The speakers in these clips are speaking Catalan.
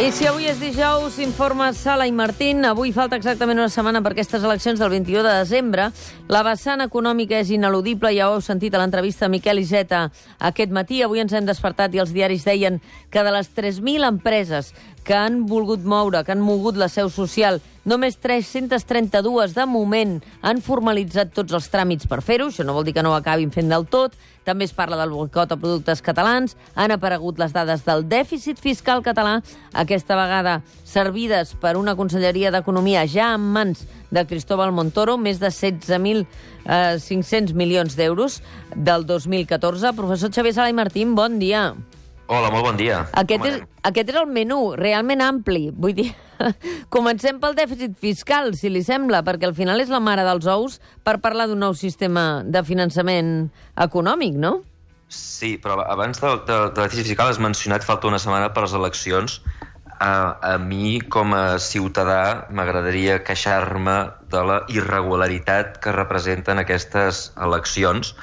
I si avui és dijous, informa Sala i Martín. Avui falta exactament una setmana per aquestes eleccions del 21 de desembre. La vessant econòmica és ineludible, ja ho heu sentit a l'entrevista a Miquel Iseta aquest matí. Avui ens hem despertat i els diaris deien que de les 3.000 empreses que han volgut moure, que han mogut la seu social, només 332 de moment han formalitzat tots els tràmits per fer-ho. Això no vol dir que no ho acabin fent del tot. També es parla del boicot a productes catalans. Han aparegut les dades del dèficit fiscal català, aquesta vegada servides per una conselleria d'Economia ja en mans de Cristóbal Montoro, més de 16.500 milions d'euros del 2014. Professor Xavier Sala i Martín, bon dia. Hola, molt bon dia. Aquest és, aquest és el menú, realment ampli. Vull dir, comencem pel dèficit fiscal, si li sembla, perquè al final és la mare dels ous per parlar d'un nou sistema de finançament econòmic, no? Sí, però abans del de, de dèficit fiscal has mencionat falta una setmana per les eleccions. A, a mi, com a ciutadà, m'agradaria queixar-me de la irregularitat que representen aquestes eleccions,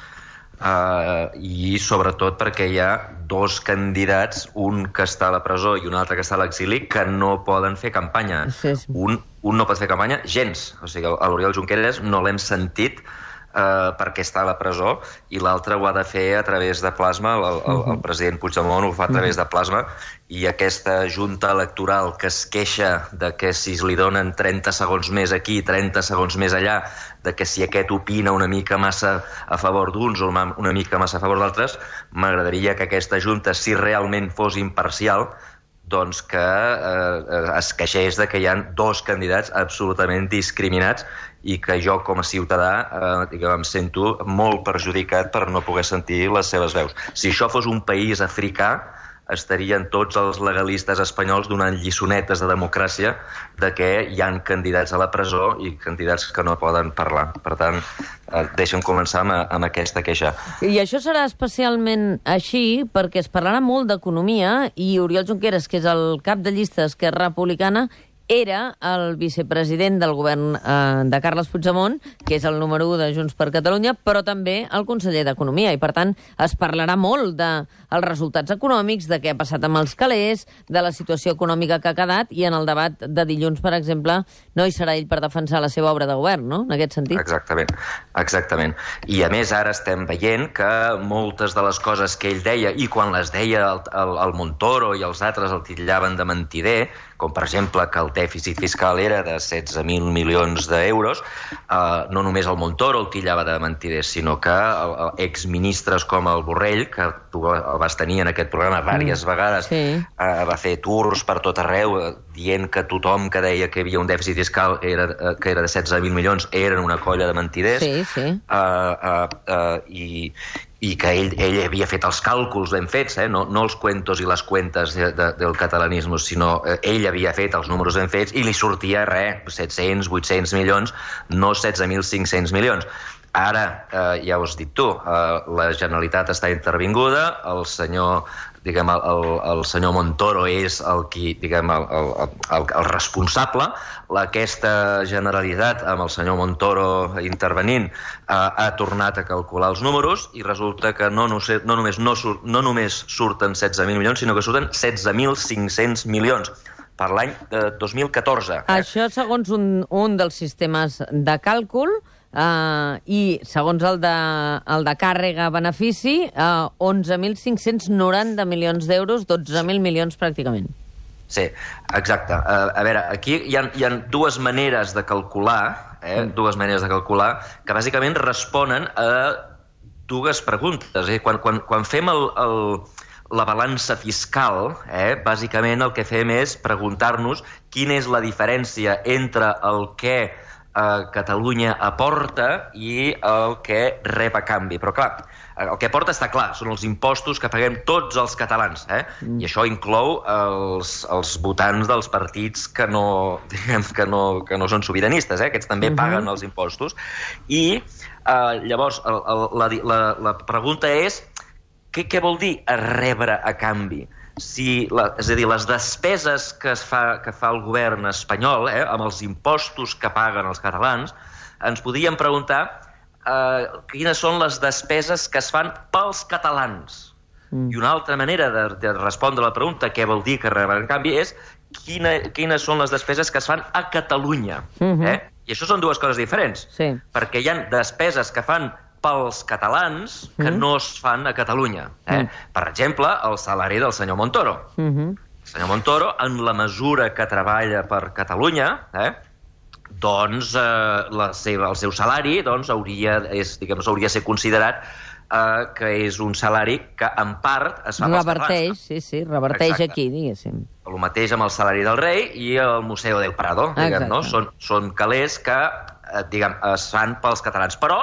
Uh, i sobretot perquè hi ha dos candidats, un que està a la presó i un altre que està a l'exili, que no poden fer campanya. Sí, sí. Un, un no pot fer campanya gens. O sigui, a l'Oriol Junqueras no l'hem sentit eh, perquè està a la presó i l'altre ho ha de fer a través de plasma, el, el, el president Puigdemont ho fa a través de plasma i aquesta junta electoral que es queixa de que si li donen 30 segons més aquí, 30 segons més allà, de que si aquest opina una mica massa a favor d'uns o una mica massa a favor d'altres, m'agradaria que aquesta junta, si realment fos imparcial, doncs que eh, es queixés de que hi ha dos candidats absolutament discriminats i que jo, com a ciutadà, eh, diguem, em sento molt perjudicat per no poder sentir les seves veus. Si això fos un país africà, estarien tots els legalistes espanyols donant lliçonetes de democràcia de que hi han candidats a la presó i candidats que no poden parlar. Per tant, eh, començar amb, amb aquesta queixa. I això serà especialment així perquè es parlarà molt d'economia i Oriol Junqueras, que és el cap de llista d'Esquerra Republicana, era el vicepresident del govern eh, de Carles Puigdemont, que és el número 1 de Junts per Catalunya, però també el conseller d'Economia. I, per tant, es parlarà molt dels de resultats econòmics, de què ha passat amb els calés, de la situació econòmica que ha quedat, i en el debat de dilluns, per exemple, no hi serà ell per defensar la seva obra de govern, no?, en aquest sentit. Exactament, exactament. I, a més, ara estem veient que moltes de les coses que ell deia, i quan les deia el, el, el Montoro i els altres el titllaven de mentider, com per exemple que el dèficit fiscal era de 16.000 milions d'euros, eh, no només el Montoro el tillava de mentider, sinó que el, el, exministres com el Borrell, que tu el vas tenir en aquest programa diverses mm. vegades, Sí. eh, va fer tours per tot arreu, eh, dient que tothom que deia que hi havia un dèficit fiscal era, eh, que era de 16.000 milions eren una colla de mentiders. Sí, sí. Uh, uh, uh, i, i que ell, ell havia fet els càlculs ben fets, eh? no, no els cuentos i les cuentes de, de, del catalanisme, sinó eh, ell havia fet els números ben fets i li sortia, res, 700, 800 milions, no 16.500 milions. Ara, eh, ja ho has dit tu, eh, la Generalitat està intervinguda, el senyor diguem, el, el, el senyor Montoro és el qui, diguem, el, el, el, el responsable. Aquesta Generalitat, amb el senyor Montoro intervenint, eh, ha tornat a calcular els números i resulta que no, no, sé, no, només, no, sur, no només surten 16.000 milions, sinó que surten 16.500 milions per l'any de 2014. Eh? Això segons un, un dels sistemes de càlcul uh, i segons el de, el de càrrega-benefici, uh, 11.590 milions d'euros, 12.000 milions pràcticament. Sí, exacte. Uh, a veure, aquí hi ha, hi ha dues maneres de calcular, eh? Mm. dues maneres de calcular, que bàsicament responen a dues preguntes. Eh? Quan, quan, quan fem el, el, la balança fiscal, eh, bàsicament el que fem és preguntar-nos quina és la diferència entre el que eh, Catalunya aporta i el que rep a canvi. Però, clar, el que aporta està clar, són els impostos que paguem tots els catalans, eh? Mm. I això inclou els, els votants dels partits que no, diguem, que no, que no són sobiranistes, eh? Aquests també mm -hmm. paguen els impostos. I eh, llavors el, el, la, la, la pregunta és què, què vol dir rebre a canvi? Si, la, és a dir, les despeses que, es fa, que fa el govern espanyol, eh, amb els impostos que paguen els catalans, ens podíem preguntar eh, quines són les despeses que es fan pels catalans. Mm. I una altra manera de, de respondre a la pregunta què vol dir que rebre en canvi és quina, quines són les despeses que es fan a Catalunya. Uh -huh. eh? I això són dues coses diferents. Sí. Perquè hi ha despeses que fan pels catalans que Mhm. no es fan a Catalunya. Eh? Mm. Per exemple, el salari del senyor Montoro. Uh -huh. El senyor Montoro, en la mesura que treballa per Catalunya, eh, doncs eh, la seva, el seu salari doncs, hauria, és, diguem, hauria de ser considerat eh, que és un salari que en part es fa Reverteix, catalans. sí, sí, reverteix Exacte. aquí, diguéssim. El mateix amb el salari del rei i el Museu del Prado, diguem, Exacte. no? Són, són calés que, eh, diguem, es fan pels catalans. Però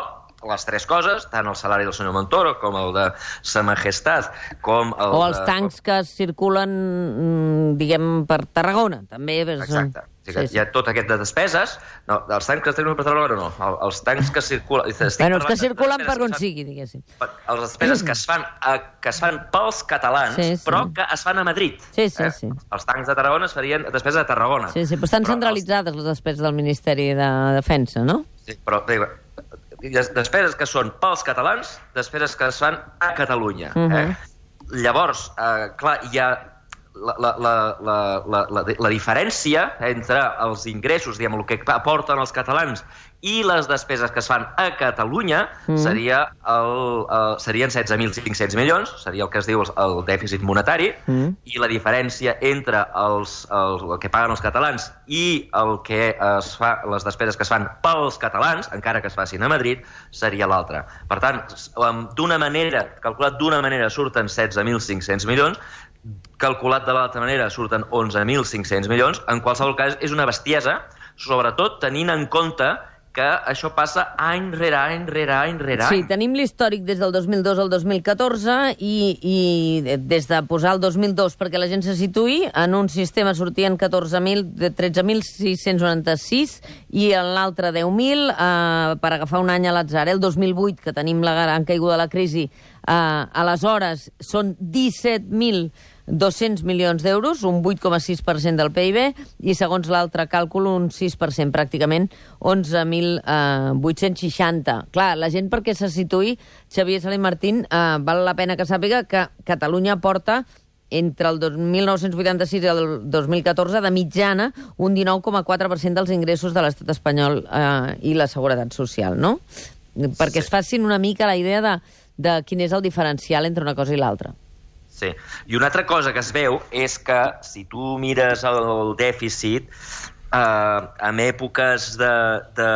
les tres coses, tant el salari del senyor Montoro com el de Sa Majestat, com el O els de... tancs que circulen, mm, diguem, per Tarragona, també. Són... Exacte. Sí, sí, sí. Hi ha tot aquest de despeses. No, els tancs que tenen per Tarragona no. El, els tancs que circulen... estic Bueno, els que circulen per on sigui, diguéssim. Les despeses que es fan, a, que es fan pels catalans, Sí, sí. però que es fan a Madrid. Eh? Sí, sí, sí. Els tancs de Tarragona es farien despeses de Tarragona. Sí, sí, però estan els- centralitzades les despeses del Ministeri de Defensa, no? Sí, però dic, des- despeses que són pels catalans, despeses que es fan a Catalunya. Mhm. eh? Llavors, eh, clar, hi ha la, la, la, la, la, la, la diferència entre els ingressos, diguem, el que aporten els catalans i les despeses que es fan a Catalunya Mhm. seria el, el, serien 16.500 milions, seria el que es diu el, el dèficit monetari, Mhm. i la diferència entre els, els, el que paguen els catalans i el que es fa, les despeses que es fan pels catalans, encara que es facin a Madrid, seria l'altra. Per tant, d'una manera, calculat d'una manera, surten 16.500 milions, calculat de l'altra manera surten 11.500 milions. En qualsevol cas, és una bestiesa, sobretot tenint en compte que això passa any rere any, rere any, rere Sí, any. tenim l'històric des del 2002 al 2014 i, i des de posar el 2002 perquè la gent se situï, en un sistema sortien 14.000, de 13.696 i en l'altre 10.000 eh, per agafar un any a l'atzar. El 2008, que tenim la gran caiguda de la crisi, eh, aleshores són 17.000 200 milions d'euros, un 8,6% del PIB, i segons l'altre càlcul, un 6%, pràcticament 11.860. Clar, la gent perquè se situï, Xavier Salí Martín, eh, val la pena que sàpiga que Catalunya porta entre el 1986 i el 2014 de mitjana un 19,4% dels ingressos de l'estat espanyol eh, i la seguretat social, no? Perquè es facin una mica la idea de, de quin és el diferencial entre una cosa i l'altra. Sí. I una altra cosa que es veu és que si tu mires el dèficit, eh, en èpoques de, de,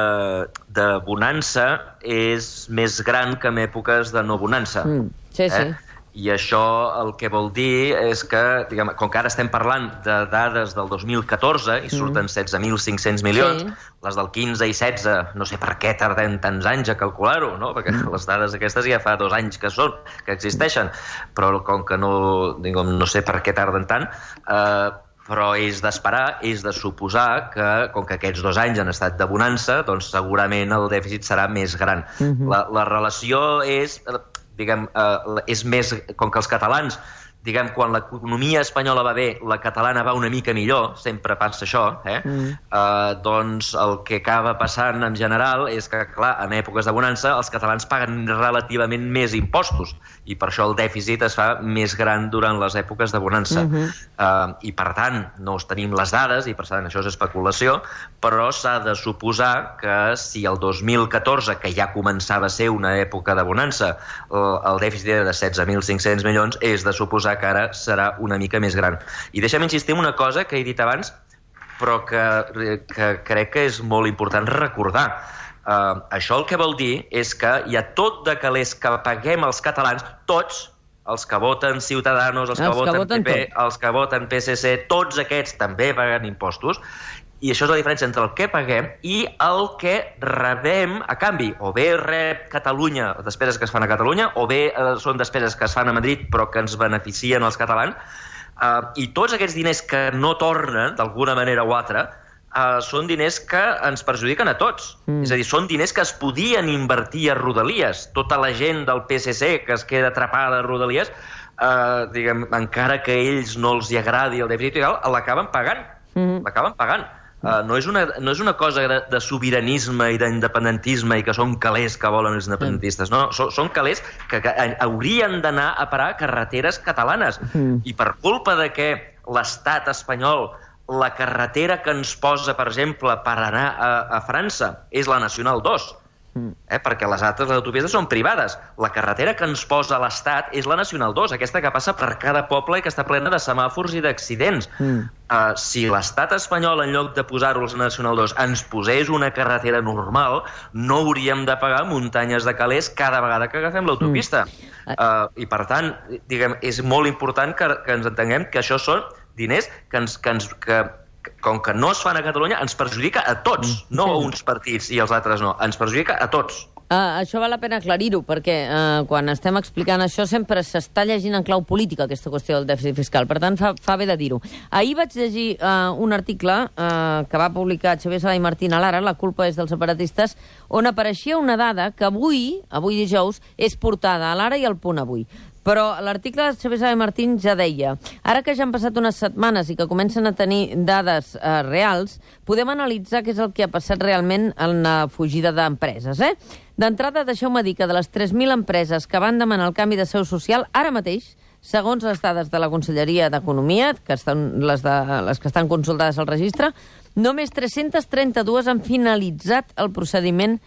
de bonança és més gran que en èpoques de no bonança. Mm, sí, sí. I això el que vol dir és que, diguem, com que ara estem parlant de dades del 2014 i surten 16.500 milions, Sí. les del 15 i 16, no sé per què tardem tants anys a calcular-ho, no? perquè les dades aquestes ja fa dos anys que són, que existeixen, però com que no, diguem, no sé per què tarden tant, eh, però és d'esperar, és de suposar que, com que aquests dos anys han estat de bonança, doncs segurament el dèficit serà més gran. Mhm. la, la relació és, eh, diguem, eh, és més, com que els catalans diguem, quan l'economia espanyola va bé, la catalana va una mica millor, sempre passa això, eh? Mm. eh doncs el que acaba passant en general és que, clar, en èpoques de bonança els catalans paguen relativament més impostos i per això el dèficit es fa més gran durant les èpoques de bonança. Mhm. eh, I, per tant, no us tenim les dades i, per tant, això és especulació, però s'ha de suposar que si el 2014, que ja començava a ser una època de bonança, el, el dèficit era de 16.500 milions, és de suposar que ara serà una mica més gran. I deixa'm insistir en una cosa que he dit abans, però que, que crec que és molt important recordar. Uh, això el que vol dir és que hi ha tot de calés que paguem els catalans, tots, els que voten Ciutadanos, els, Els que, que voten voten PP, tot. els que voten PSC, tots aquests també paguen impostos, i això és la diferència entre el que paguem i el que rebem a canvi. O bé rep Catalunya despeses que es fan a Catalunya, o bé eh, són despeses que es fan a Madrid però que ens beneficien els catalans, eh, i tots aquests diners que no tornen, d'alguna manera o altra, eh, són diners que ens perjudiquen a tots. Mm. Mm. És a dir, són diners que es podien invertir a Rodalies. Tota la gent del PSC que es queda atrapada a Rodalies, eh, diguem, encara que a ells no els hi agradi el dèficit l'acaben pagant. Mhm. L'acaben pagant. Uh, no, és una, no és una cosa de, sobiranisme i d'independentisme i que són calés que volen els independentistes. No, són, són calés que, que haurien d'anar a parar a carreteres catalanes. Mm. I per culpa de que l'estat espanyol la carretera que ens posa, per exemple, per anar a, a França és la Nacional 2, mm. eh, perquè les altres autopistes són privades. La carretera que ens posa l'Estat és la Nacional 2, aquesta que passa per cada poble i que està plena de semàfors i d'accidents. Mm. Uh, si l'estat espanyol, en lloc de posar-ho a Nacional 2, ens posés una carretera normal, no hauríem de pagar muntanyes de calés cada vegada que agafem l'autopista. Mm. Uh, I, per tant, diguem, és molt important que, que ens entenguem que això són diners que, ens, que, ens, que com que no es fan a Catalunya, ens perjudica a tots, mm. no a uns partits i els altres no, ens perjudica a tots. Uh, això val la pena aclarir-ho, perquè uh, quan estem explicant això sempre s'està llegint en clau política aquesta qüestió del dèficit fiscal, per tant fa, fa bé de dir-ho. Ahir vaig llegir uh, un article uh, que va publicar Xavier Sala i Martín a l'Ara, La culpa és dels separatistes, on apareixia una dada que avui, avui dijous, és portada a l'Ara i al punt avui. Però l'article de Xavier Sabe Martín ja deia ara que ja han passat unes setmanes i que comencen a tenir dades eh, reals, podem analitzar què és el que ha passat realment en la fugida d'empreses. Eh? D'entrada, deixeu-me dir que de les 3.000 empreses que van demanar el canvi de seu social, ara mateix, segons les dades de la Conselleria d'Economia, que estan, les, de, les que estan consultades al registre, només 332 han finalitzat el procediment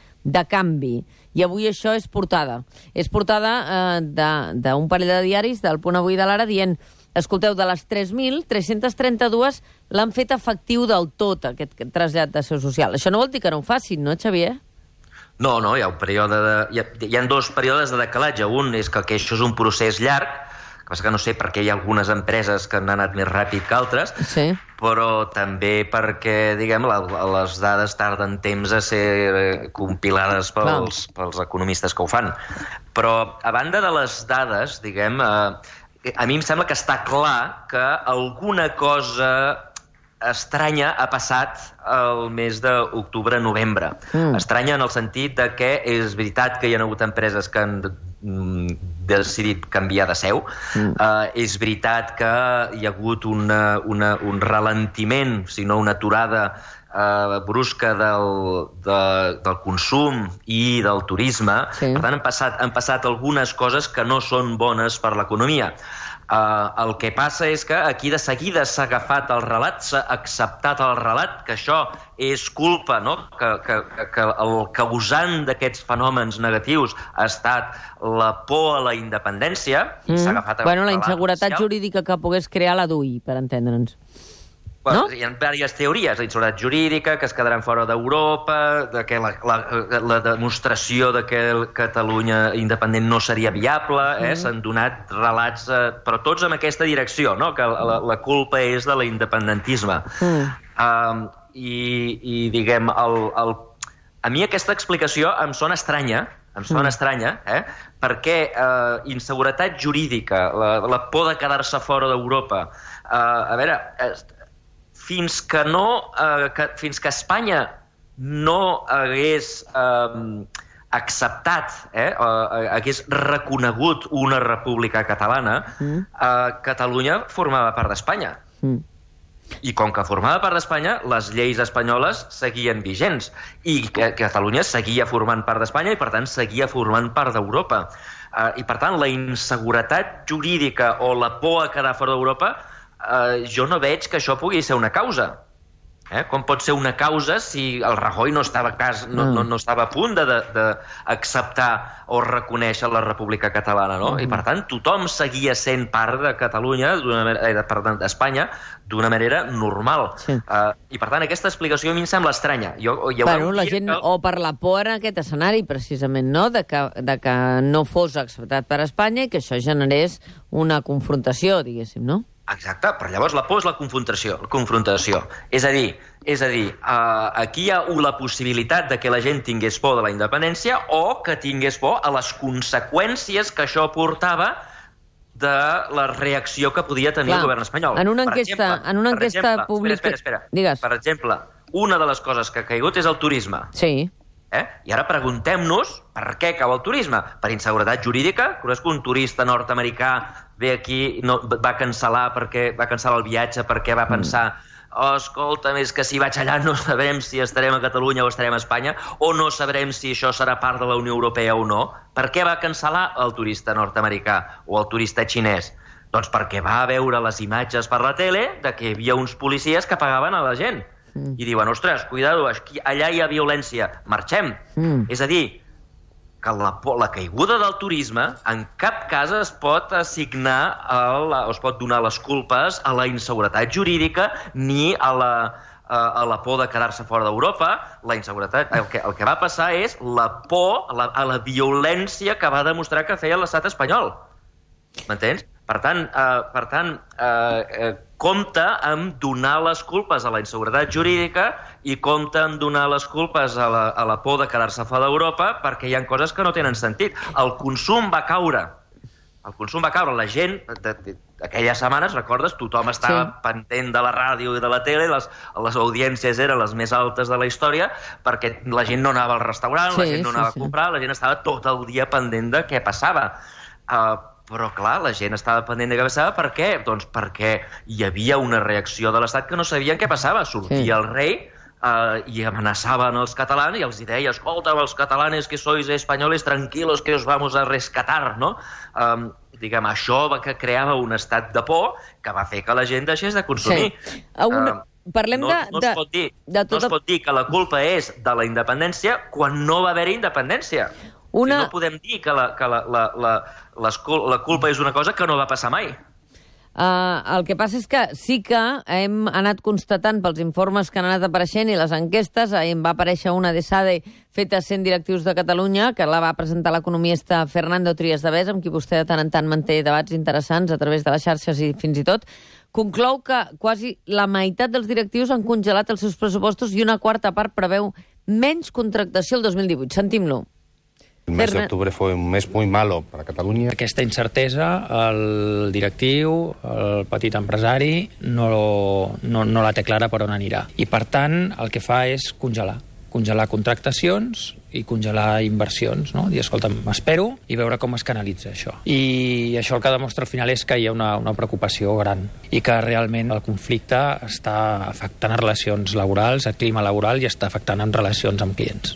canvi. I avui això és portada. És portada eh, d'un parell de diaris del Punt Avui de l'Ara dient escolteu, de les 3.000, 332 l'han fet efectiu del tot, aquest trasllat de seu social. Això no vol dir que no ho facin, no, Xavier? No, no, hi ha un període de... Hi ha, hi ha dos períodes de decalatge. Un és que, que això és un procés llarg, que que no sé per què hi ha algunes empreses que han anat més ràpid que altres, sí. però també perquè, diguem, la, les dades tarden temps a ser eh, compilades pels, pels economistes que ho fan. Però, a banda de les dades, diguem, eh, a mi em sembla que està clar que alguna cosa estranya ha passat el mes d'octubre-novembre. Mm. Estranya en el sentit de que és veritat que hi ha hagut empreses que han Mm, decidit canviar de seu. Mm. Uh, és veritat que hi ha hagut una, una, un ralentiment, si no una aturada uh, brusca del, de, del consum i del turisme. Sí. Per tant, han passat, han passat algunes coses que no són bones per l'economia. Uh, el que passa és que aquí de seguida s'ha agafat el relat, s'ha acceptat el relat, que això és culpa, no? que, que, que el causant d'aquests fenòmens negatius ha estat la por a la independència. Mm. S'ha agafat bueno, la inseguretat social. jurídica que pogués crear la DUI, per entendre'ns. Bueno, no? Hi ha diverses teories, la inseguretat jurídica, que es quedaran fora d'Europa, de que la, la, la demostració de que el Catalunya independent no seria viable, eh? Mm. s'han donat relats, eh, però tots en aquesta direcció, no? que la, la culpa és de l'independentisme. Mm. Um, i, I, diguem, el, el... a mi aquesta explicació em sona estranya, em sona mm. estranya, eh? perquè eh, inseguretat jurídica, la, la por de quedar-se fora d'Europa, eh, a veure, eh, fins que no, eh, que, fins que Espanya no hagués eh, acceptat, eh, eh, hagués reconegut una república catalana, mm. eh, Catalunya formava part d'Espanya. Mm. I com que formava part d'Espanya, les lleis espanyoles seguien vigents i que Catalunya seguia formant part d'Espanya i, per tant, seguia formant part d'Europa. Uh, I, per tant, la inseguretat jurídica o la por a quedar fora d'Europa eh, jo no veig que això pugui ser una causa. Eh? Com pot ser una causa si el Rajoy no estava, cas, no, no, no estava a punt d'acceptar o reconèixer la República Catalana, no? Mm. I, per tant, tothom seguia sent part de Catalunya, eh, perdó, d'Espanya, d'una manera normal. Sí. Uh, I, per tant, aquesta explicació a mi em sembla estranya. Jo, jo bueno, la gent, que... O per la por en aquest escenari, precisament, no? De que, de que no fos acceptat per Espanya i que això generés una confrontació, diguéssim, no? Exacte, però llavors la por és la confrontació. La confrontació. És a dir, és a dir uh, aquí hi ha la possibilitat de que la gent tingués por de la independència o que tingués por a les conseqüències que això portava de la reacció que podia tenir Clar, el govern espanyol. En una enquesta, exemple, en una enquesta exemple, pública... Espera, espera, espera. Digues. Per exemple, una de les coses que ha caigut és el turisme. Sí. Eh? I ara preguntem-nos per què cau el turisme. Per inseguretat jurídica? Creus que un turista nord-americà ve aquí no, va cancel·lar perquè va cancel·lar el viatge perquè va mm. pensar oh, escolta, és que si vaig allà no sabrem si estarem a Catalunya o estarem a Espanya, o no sabrem si això serà part de la Unió Europea o no. Per què va cancel·lar el turista nord-americà o el turista xinès? Doncs perquè va veure les imatges per la tele de que hi havia uns policies que pagaven a la gent. Mm. I diuen, ostres, cuidado, aquí, allà hi ha violència, marxem. Mm. És a dir, que la, la caiguda del turisme en cap cas es pot assignar, a la, es pot donar les culpes a la inseguretat jurídica ni a la, a la por de quedar-se fora d'Europa, la inseguretat... El que, el que va passar és la por, la, a la violència que va demostrar que feia l'estat espanyol. M'entens? Per tant, eh, per tant eh, eh, compta amb donar les culpes a la inseguretat jurídica i compta amb donar les culpes a la, a la por de quedar-se fora d'Europa perquè hi ha coses que no tenen sentit. El consum va caure el consum va caure, la gent, aquelles setmanes, recordes, tothom estava sí. pendent de la ràdio i de la tele, les, les audiències eren les més altes de la història, perquè la gent no anava al restaurant, sí, la gent no anava sí, a comprar, sí. la gent estava tot el dia pendent de què passava. Uh, però, clar, la gent estava pendent de què passava, per què? Doncs perquè hi havia una reacció de l'Estat que no sabien què passava. Sortia sí. el rei, eh, i amenaçaven els catalans i els deia, escolta, els catalanes que sois espanyoles, tranquilos, que os vamos a rescatar, no? Um, diguem, això va que creava un estat de por que va fer que la gent deixés de consumir. Sí. Uh, Parlem no, de, no, es pot dir, de tota... no es pot dir que la culpa és de la independència quan no va haver-hi independència. Una... no podem dir que, la, que la, la, la, la, la culpa és una cosa que no va passar mai. Uh, el que passa és que sí que hem anat constatant pels informes que han anat apareixent i les enquestes, ahir em va aparèixer una de SADE feta a 100 directius de Catalunya, que la va presentar l'economista Fernando Trias de Bes, amb qui vostè de tant en tant manté debats interessants a través de les xarxes i fins i tot, conclou que quasi la meitat dels directius han congelat els seus pressupostos i una quarta part preveu menys contractació el 2018. Sentim-lo. El mes de octubre fue un mes muy malo para Catalunya. Aquesta incertesa, el directiu, el petit empresari, no, no, no la té clara per on anirà. I, per tant, el que fa és congelar congelar contractacions i congelar inversions, no? Dir, escolta, m'espero i veure com es canalitza això. I això el que demostra al final és que hi ha una, una preocupació gran i que realment el conflicte està afectant relacions laborals, el clima laboral i està afectant en relacions amb clients.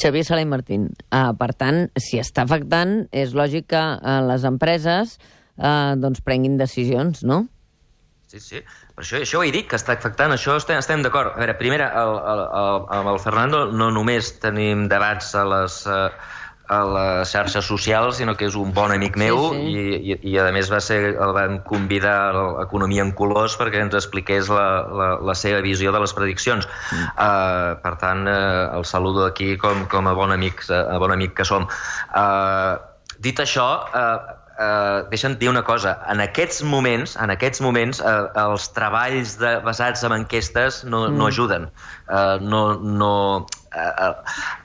Xavier Sala i Martín. Uh, per tant, si està afectant, és lògic que uh, les empreses uh, doncs prenguin decisions, no? Sí, sí. Per això, això ho he dit, que està afectant, això estem, estem d'acord. A veure, primera, el, el, el, amb el Fernando no només tenim debats a les... Uh, a les xarxes socials, sinó que és un bon amic meu sí, sí. I, i, i a més va ser, el van convidar a l'Economia en Colors perquè ens expliqués la, la, la seva visió de les prediccions. Mm. Uh, per tant, uh, el saludo aquí com, com a bon amic, a bon amic que som. Uh, dit això, uh, eh, deixa'm dir una cosa. En aquests moments, en aquests moments eh, els treballs de, basats en enquestes no, mm. no ajuden. Eh, no, no, eh,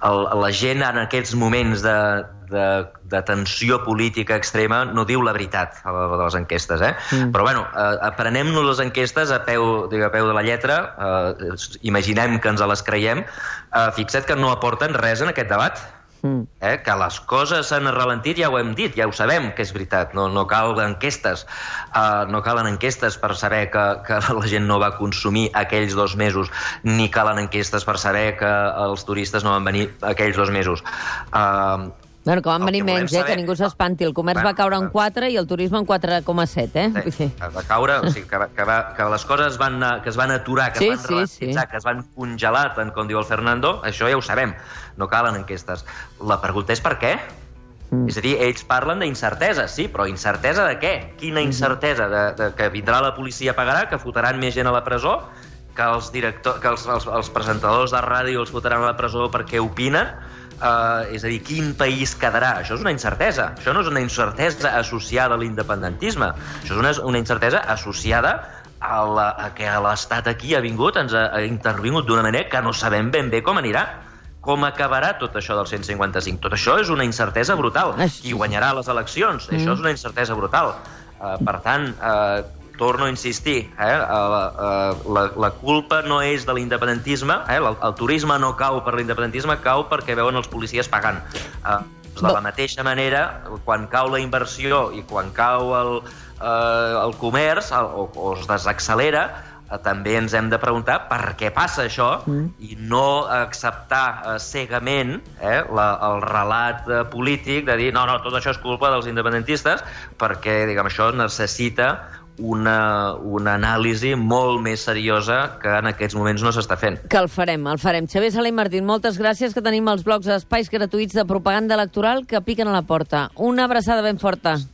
el, la gent en aquests moments de, de, de tensió política extrema no diu la veritat a, de les enquestes. Eh? Mm. Però bueno, eh, aprenem-nos les enquestes a peu, digue, a peu de la lletra, eh, imaginem que ens les creiem, eh, fixa't que no aporten res en aquest debat Mm. Eh? Que les coses s'han ralentit ja ho hem dit, ja ho sabem que és veritat, no, no cal enquestes, uh, no calen enquestes per saber que, que la gent no va consumir aquells dos mesos, ni calen enquestes per saber que els turistes no van venir aquells dos mesos. Uh, Bueno, que van venir menys, saber... eh, que ningú s'espanti. El comerç bueno, va caure en 4 i el turisme en 4,7, eh? Sí, va caure, o sigui, que, va, que, va, que les coses van, que es van aturar, que sí, es van sí, ralentitzar, sí. que es van congelar, tant com diu el Fernando, això ja ho sabem, no calen enquestes. La pregunta és per què? Mm. És a dir, ells parlen d'incertesa, sí, però incertesa de què? Quina mm-hmm. incertesa? De, de que vindrà la policia, pagarà, que fotran més gent a la presó, que els, director, que els, els, els presentadors de ràdio els fotran a la presó perquè opinen, Uh, és a dir, quin país quedarà? Això és una incertesa. Això no és una incertesa associada a l'independentisme. Això és una, una incertesa associada a, la, a que l'Estat aquí ha vingut, ens ha, ha intervingut d'una manera que no sabem ben bé com anirà. Com acabarà tot això del 155? Tot això és una incertesa brutal. Qui guanyarà les eleccions? Mm. Això és una incertesa brutal. Uh, per tant, uh, torno a insistir, eh? la, la, la culpa no és de l'independentisme, eh? el, el turisme no cau per l'independentisme, cau perquè veuen els policies pagant. Eh, de la mateixa manera, quan cau la inversió i quan cau el, eh, el comerç el, o, o es desaccelera, eh, també ens hem de preguntar per què passa això mm. i no acceptar eh, cegament eh, la, el relat eh, polític de dir no, no, tot això és culpa dels independentistes perquè, diguem, això necessita una, una anàlisi molt més seriosa que en aquests moments no s'està fent. Que el farem, el farem. Xavier Sala i Martín, moltes gràcies que tenim els blocs espais gratuïts de propaganda electoral que piquen a la porta. Una abraçada ben forta.